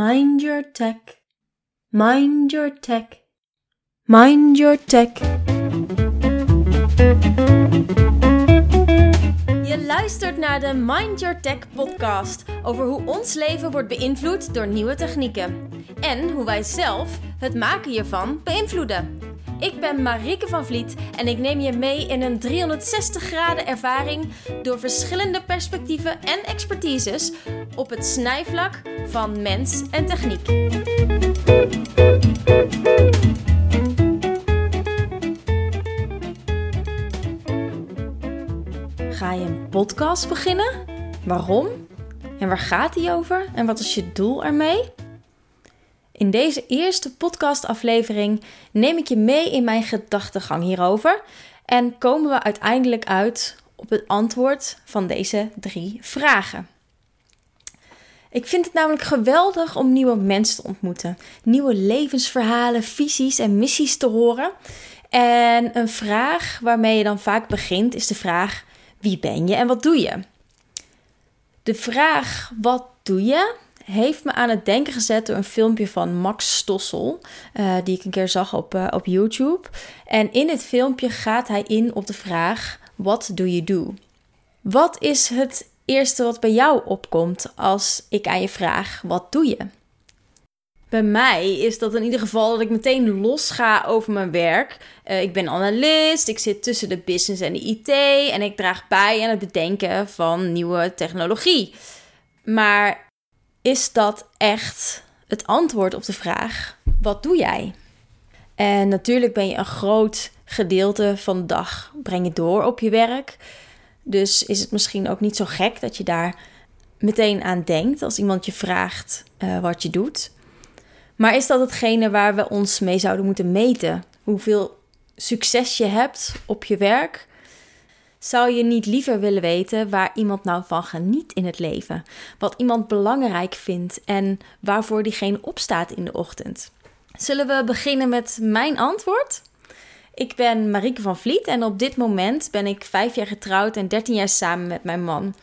Mind your tech. Mind your tech. Mind your tech. Je luistert naar de Mind Your Tech podcast over hoe ons leven wordt beïnvloed door nieuwe technieken en hoe wij zelf het maken hiervan beïnvloeden. Ik ben Marieke van Vliet en ik neem je mee in een 360 graden ervaring door verschillende perspectieven en expertises op het snijvlak van mens en techniek. Ga je een podcast beginnen? Waarom? En waar gaat die over? En wat is je doel ermee? In deze eerste podcastaflevering neem ik je mee in mijn gedachtegang hierover en komen we uiteindelijk uit op het antwoord van deze drie vragen. Ik vind het namelijk geweldig om nieuwe mensen te ontmoeten, nieuwe levensverhalen, visies en missies te horen. En een vraag waarmee je dan vaak begint is de vraag: wie ben je en wat doe je? De vraag wat doe je heeft me aan het denken gezet door een filmpje van Max Stossel, uh, die ik een keer zag op, uh, op YouTube. En in dit filmpje gaat hij in op de vraag: What do you do? Wat is het eerste wat bij jou opkomt als ik aan je vraag: Wat doe je? Bij mij is dat in ieder geval dat ik meteen los ga over mijn werk. Uh, ik ben analist, ik zit tussen de business en de IT en ik draag bij aan het bedenken van nieuwe technologie. Maar is dat echt het antwoord op de vraag: wat doe jij? En natuurlijk ben je een groot gedeelte van de dag breng je door op je werk. Dus is het misschien ook niet zo gek dat je daar meteen aan denkt als iemand je vraagt uh, wat je doet. Maar is dat hetgene waar we ons mee zouden moeten meten? Hoeveel succes je hebt op je werk? Zou je niet liever willen weten waar iemand nou van geniet in het leven? Wat iemand belangrijk vindt en waarvoor diegene opstaat in de ochtend? Zullen we beginnen met mijn antwoord? Ik ben Marieke van Vliet en op dit moment ben ik vijf jaar getrouwd en 13 jaar samen met mijn man.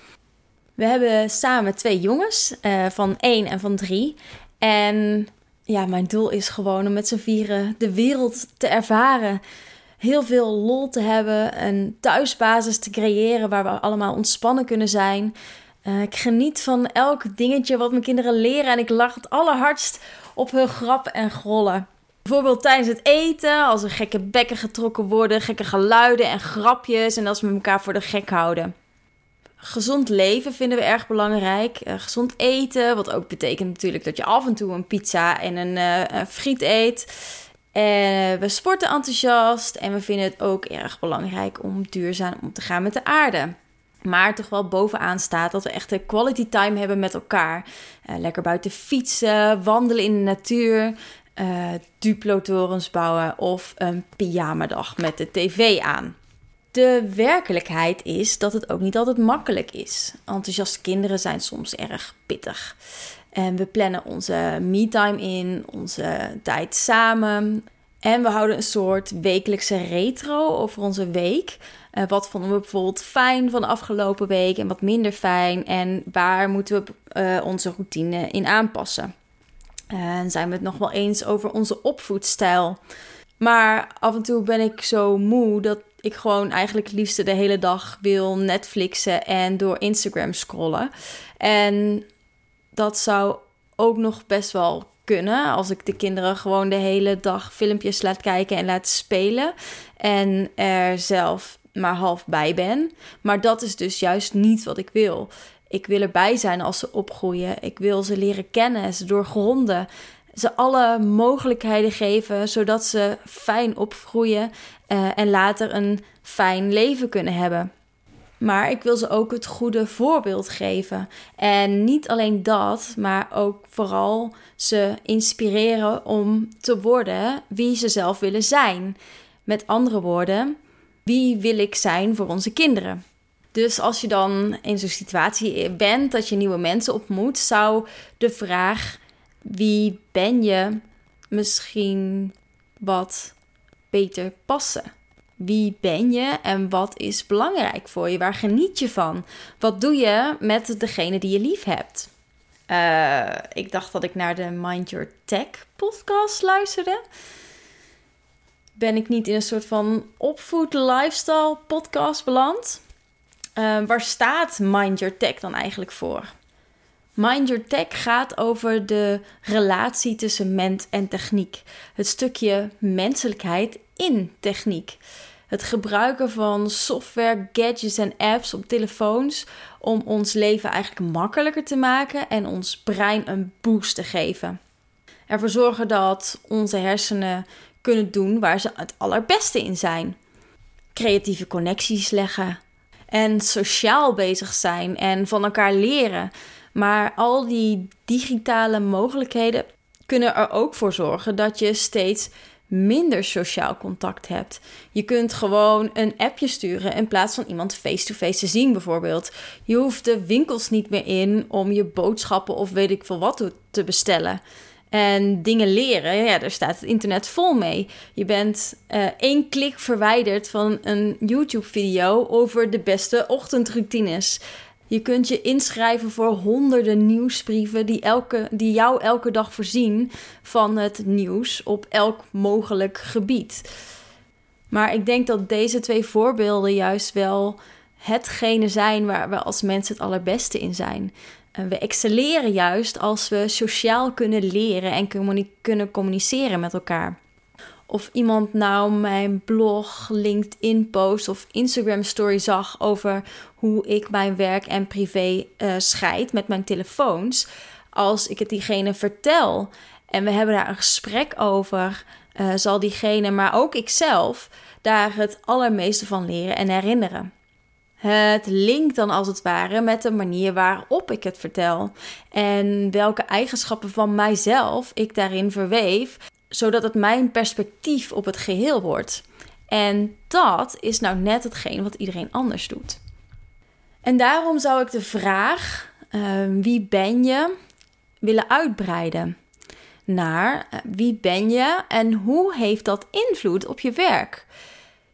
We hebben samen twee jongens uh, van één en van drie. En ja, mijn doel is gewoon om met z'n vieren de wereld te ervaren heel veel lol te hebben, een thuisbasis te creëren waar we allemaal ontspannen kunnen zijn. Uh, ik geniet van elk dingetje wat mijn kinderen leren en ik lach het allerhardst op hun grappen en grollen. Bijvoorbeeld tijdens het eten, als er gekke bekken getrokken worden, gekke geluiden en grapjes en als we elkaar voor de gek houden. Gezond leven vinden we erg belangrijk. Uh, gezond eten, wat ook betekent natuurlijk dat je af en toe een pizza en een uh, friet eet. En we sporten enthousiast en we vinden het ook erg belangrijk om duurzaam om te gaan met de aarde. Maar toch wel bovenaan staat dat we echt een quality time hebben met elkaar. Uh, lekker buiten fietsen, wandelen in de natuur, uh, duplo-torens bouwen of een pyjamadag met de tv aan. De werkelijkheid is dat het ook niet altijd makkelijk is. Enthousiaste kinderen zijn soms erg pittig. En we plannen onze me-time in, onze tijd samen. En we houden een soort wekelijkse retro over onze week. Uh, wat vonden we bijvoorbeeld fijn van de afgelopen week en wat minder fijn? En waar moeten we uh, onze routine in aanpassen? En zijn we het nog wel eens over onze opvoedstijl? Maar af en toe ben ik zo moe dat ik gewoon eigenlijk het liefste de hele dag wil Netflixen en door Instagram scrollen. En dat zou ook nog best wel kunnen. Als ik de kinderen gewoon de hele dag filmpjes laat kijken en laat spelen. En er zelf maar half bij ben. Maar dat is dus juist niet wat ik wil. Ik wil erbij zijn als ze opgroeien. Ik wil ze leren kennen, ze doorgronden. Ze alle mogelijkheden geven zodat ze fijn opgroeien uh, en later een fijn leven kunnen hebben. Maar ik wil ze ook het goede voorbeeld geven. En niet alleen dat, maar ook vooral ze inspireren om te worden wie ze zelf willen zijn. Met andere woorden, wie wil ik zijn voor onze kinderen? Dus als je dan in zo'n situatie bent dat je nieuwe mensen ontmoet, zou de vraag wie ben je misschien wat beter passen. Wie ben je en wat is belangrijk voor je? Waar geniet je van? Wat doe je met degene die je lief hebt? Uh, ik dacht dat ik naar de Mind Your Tech podcast luisterde. Ben ik niet in een soort van opvoed lifestyle podcast beland? Uh, waar staat Mind Your Tech dan eigenlijk voor? Mind Your Tech gaat over de relatie tussen mens en techniek. Het stukje menselijkheid in techniek. Het gebruiken van software, gadgets en apps op telefoons om ons leven eigenlijk makkelijker te maken en ons brein een boost te geven. Ervoor zorgen dat onze hersenen kunnen doen waar ze het allerbeste in zijn. Creatieve connecties leggen en sociaal bezig zijn en van elkaar leren. Maar al die digitale mogelijkheden kunnen er ook voor zorgen dat je steeds minder sociaal contact hebt. Je kunt gewoon een appje sturen in plaats van iemand face-to-face te zien, bijvoorbeeld. Je hoeft de winkels niet meer in om je boodschappen of weet ik veel wat te bestellen. En dingen leren, ja, daar staat het internet vol mee. Je bent uh, één klik verwijderd van een YouTube-video over de beste ochtendroutines. Je kunt je inschrijven voor honderden nieuwsbrieven die, elke, die jou elke dag voorzien van het nieuws op elk mogelijk gebied. Maar ik denk dat deze twee voorbeelden juist wel hetgene zijn waar we als mensen het allerbeste in zijn. We excelleren juist als we sociaal kunnen leren en kunnen communiceren met elkaar. Of iemand nou mijn blog, LinkedIn post of Instagram story zag over hoe ik mijn werk en privé uh, scheid met mijn telefoons. Als ik het diegene vertel en we hebben daar een gesprek over, uh, zal diegene, maar ook ikzelf, daar het allermeeste van leren en herinneren. Het linkt dan als het ware met de manier waarop ik het vertel en welke eigenschappen van mijzelf ik daarin verweef, zodat het mijn perspectief op het geheel wordt. En dat is nou net hetgeen wat iedereen anders doet. En daarom zou ik de vraag: uh, wie ben je? willen uitbreiden naar uh, wie ben je en hoe heeft dat invloed op je werk?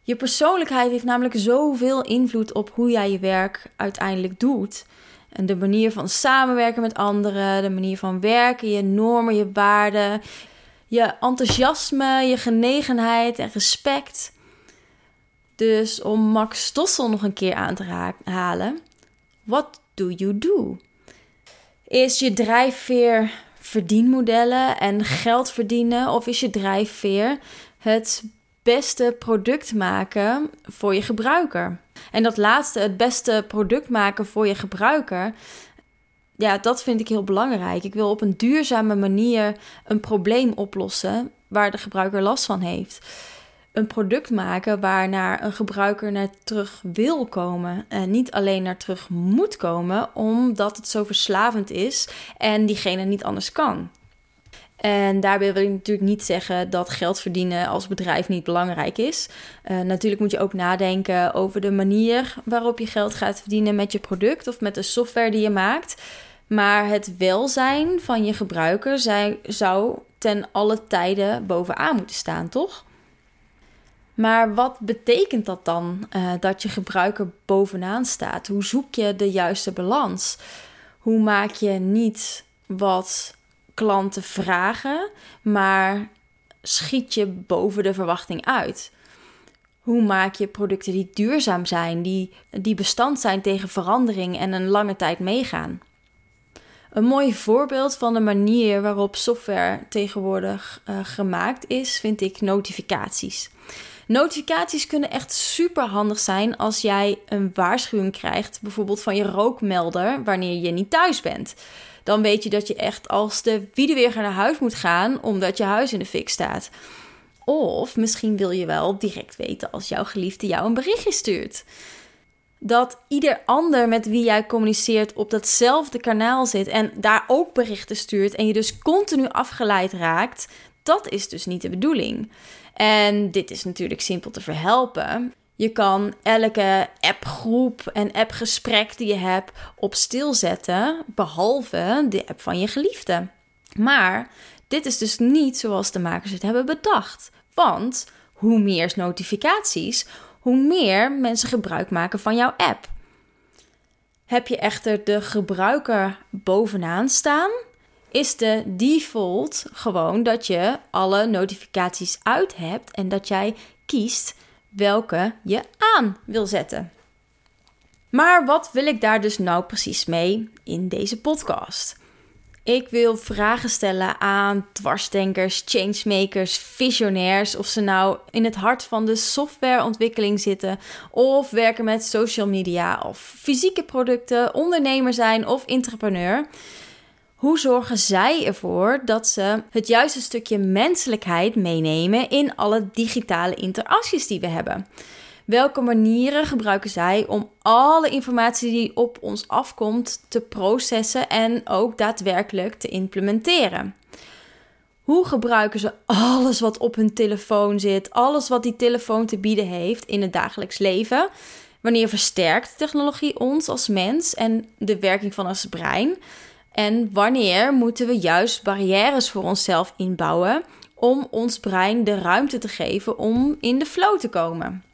Je persoonlijkheid heeft namelijk zoveel invloed op hoe jij je werk uiteindelijk doet. En de manier van samenwerken met anderen, de manier van werken, je normen, je waarden, je enthousiasme, je genegenheid en respect. Dus om Max Stossel nog een keer aan te halen. What do you do? Is je drijfveer verdienmodellen en geld verdienen? Of is je drijfveer het beste product maken voor je gebruiker? En dat laatste, het beste product maken voor je gebruiker, ja, dat vind ik heel belangrijk. Ik wil op een duurzame manier een probleem oplossen waar de gebruiker last van heeft. Een product maken waarnaar een gebruiker naar terug wil komen. En niet alleen naar terug moet komen, omdat het zo verslavend is en diegene niet anders kan. En daarbij wil ik natuurlijk niet zeggen dat geld verdienen als bedrijf niet belangrijk is. Uh, natuurlijk moet je ook nadenken over de manier waarop je geld gaat verdienen met je product of met de software die je maakt. Maar het welzijn van je gebruiker zou ten alle tijden bovenaan moeten staan, toch? Maar wat betekent dat dan uh, dat je gebruiker bovenaan staat? Hoe zoek je de juiste balans? Hoe maak je niet wat klanten vragen, maar schiet je boven de verwachting uit? Hoe maak je producten die duurzaam zijn, die, die bestand zijn tegen verandering en een lange tijd meegaan? Een mooi voorbeeld van de manier waarop software tegenwoordig uh, gemaakt is, vind ik notificaties. Notificaties kunnen echt super handig zijn als jij een waarschuwing krijgt, bijvoorbeeld van je rookmelder, wanneer je niet thuis bent. Dan weet je dat je echt als de weer naar huis moet gaan, omdat je huis in de fik staat. Of misschien wil je wel direct weten als jouw geliefde jou een berichtje stuurt dat ieder ander met wie jij communiceert op datzelfde kanaal zit en daar ook berichten stuurt en je dus continu afgeleid raakt, dat is dus niet de bedoeling. En dit is natuurlijk simpel te verhelpen. Je kan elke appgroep en appgesprek die je hebt op stil zetten, behalve de app van je geliefde. Maar dit is dus niet zoals de makers het hebben bedacht. Want hoe meer notificaties, hoe meer mensen gebruik maken van jouw app. Heb je echter de gebruiker bovenaan staan, is de default gewoon dat je alle notificaties uit hebt en dat jij kiest welke je aan wil zetten. Maar wat wil ik daar dus nou precies mee in deze podcast? Ik wil vragen stellen aan dwarsdenkers, changemakers, visionairs. Of ze nou in het hart van de softwareontwikkeling zitten, of werken met social media, of fysieke producten, ondernemer zijn of entrepreneur. Hoe zorgen zij ervoor dat ze het juiste stukje menselijkheid meenemen in alle digitale interacties die we hebben? Welke manieren gebruiken zij om alle informatie die op ons afkomt te processen en ook daadwerkelijk te implementeren? Hoe gebruiken ze alles wat op hun telefoon zit, alles wat die telefoon te bieden heeft in het dagelijks leven? Wanneer versterkt technologie ons als mens en de werking van ons brein? En wanneer moeten we juist barrières voor onszelf inbouwen om ons brein de ruimte te geven om in de flow te komen?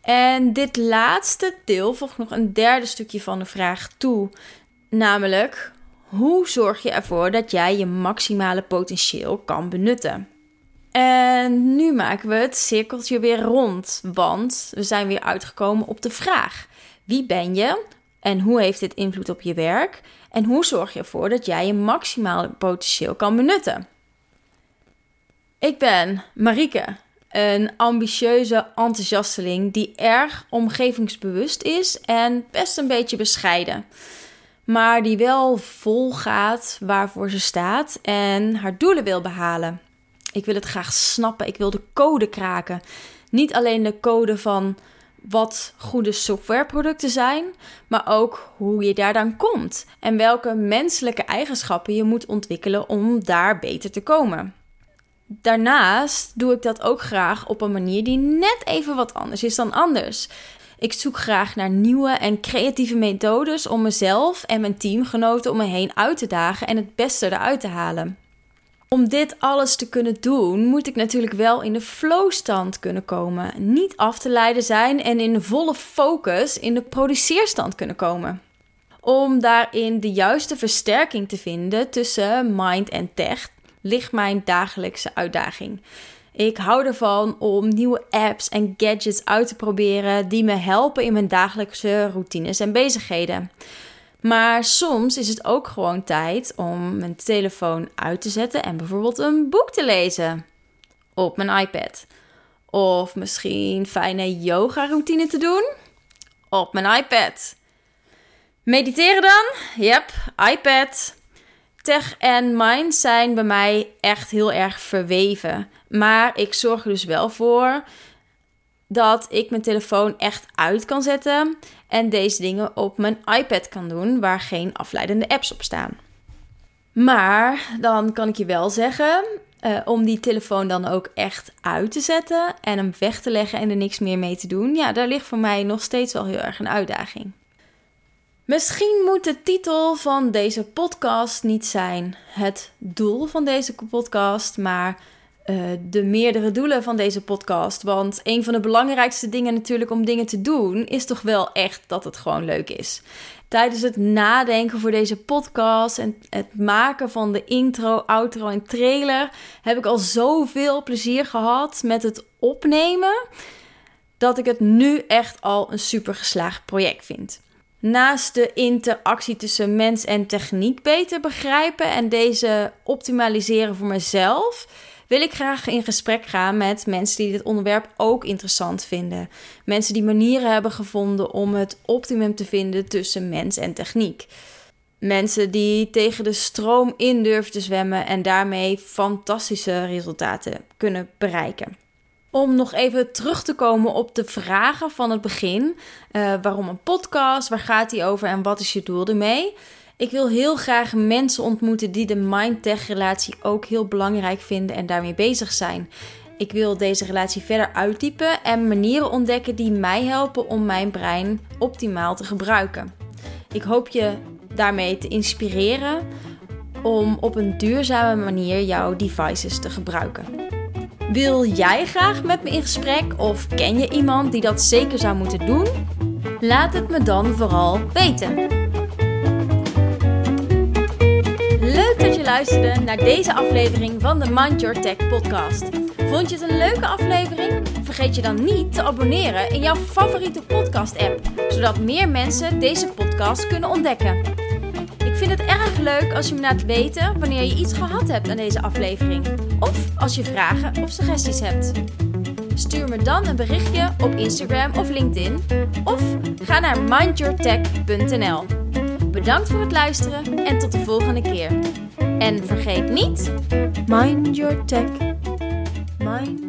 En dit laatste deel voegt nog een derde stukje van de vraag toe. Namelijk, hoe zorg je ervoor dat jij je maximale potentieel kan benutten? En nu maken we het cirkeltje weer rond, want we zijn weer uitgekomen op de vraag: wie ben je en hoe heeft dit invloed op je werk? En hoe zorg je ervoor dat jij je maximale potentieel kan benutten? Ik ben Marike, een ambitieuze enthousiasteling die erg omgevingsbewust is en best een beetje bescheiden. Maar die wel vol gaat waarvoor ze staat en haar doelen wil behalen. Ik wil het graag snappen, ik wil de code kraken. Niet alleen de code van wat goede softwareproducten zijn, maar ook hoe je daar dan komt en welke menselijke eigenschappen je moet ontwikkelen om daar beter te komen. Daarnaast doe ik dat ook graag op een manier die net even wat anders is dan anders. Ik zoek graag naar nieuwe en creatieve methodes om mezelf en mijn teamgenoten om me heen uit te dagen en het beste eruit te halen. Om dit alles te kunnen doen, moet ik natuurlijk wel in de flowstand kunnen komen, niet af te leiden zijn en in volle focus in de produceerstand kunnen komen. Om daarin de juiste versterking te vinden tussen mind en tech, ligt mijn dagelijkse uitdaging. Ik hou ervan om nieuwe apps en gadgets uit te proberen die me helpen in mijn dagelijkse routines en bezigheden. Maar soms is het ook gewoon tijd om mijn telefoon uit te zetten en bijvoorbeeld een boek te lezen op mijn iPad. Of misschien fijne yoga routine te doen op mijn iPad. Mediteren dan? Yep, iPad. Tech en mind zijn bij mij echt heel erg verweven. Maar ik zorg er dus wel voor dat ik mijn telefoon echt uit kan zetten en deze dingen op mijn iPad kan doen waar geen afleidende apps op staan. Maar dan kan ik je wel zeggen, uh, om die telefoon dan ook echt uit te zetten en hem weg te leggen en er niks meer mee te doen, ja, daar ligt voor mij nog steeds wel heel erg een uitdaging. Misschien moet de titel van deze podcast niet zijn het doel van deze podcast, maar uh, de meerdere doelen van deze podcast. Want een van de belangrijkste dingen natuurlijk om dingen te doen, is toch wel echt dat het gewoon leuk is. Tijdens het nadenken voor deze podcast en het maken van de intro, outro en trailer heb ik al zoveel plezier gehad met het opnemen dat ik het nu echt al een super geslaagd project vind. Naast de interactie tussen mens en techniek beter begrijpen en deze optimaliseren voor mezelf, wil ik graag in gesprek gaan met mensen die dit onderwerp ook interessant vinden. Mensen die manieren hebben gevonden om het optimum te vinden tussen mens en techniek. Mensen die tegen de stroom in durven te zwemmen en daarmee fantastische resultaten kunnen bereiken. Om nog even terug te komen op de vragen van het begin. Uh, waarom een podcast? Waar gaat die over? En wat is je doel ermee? Ik wil heel graag mensen ontmoeten die de mind-tech relatie ook heel belangrijk vinden en daarmee bezig zijn. Ik wil deze relatie verder uitdiepen en manieren ontdekken die mij helpen om mijn brein optimaal te gebruiken. Ik hoop je daarmee te inspireren om op een duurzame manier jouw devices te gebruiken. Wil jij graag met me in gesprek of ken je iemand die dat zeker zou moeten doen? Laat het me dan vooral weten. Luisterde naar deze aflevering van de Mind Your Tech podcast. Vond je het een leuke aflevering? Vergeet je dan niet te abonneren in jouw favoriete podcast app, zodat meer mensen deze podcast kunnen ontdekken. Ik vind het erg leuk als je me laat weten wanneer je iets gehad hebt aan deze aflevering. Of als je vragen of suggesties hebt. Stuur me dan een berichtje op Instagram of LinkedIn. Of ga naar mindyourtech.nl. Bedankt voor het luisteren en tot de volgende keer. En vergeet niet, mind your tech. Mind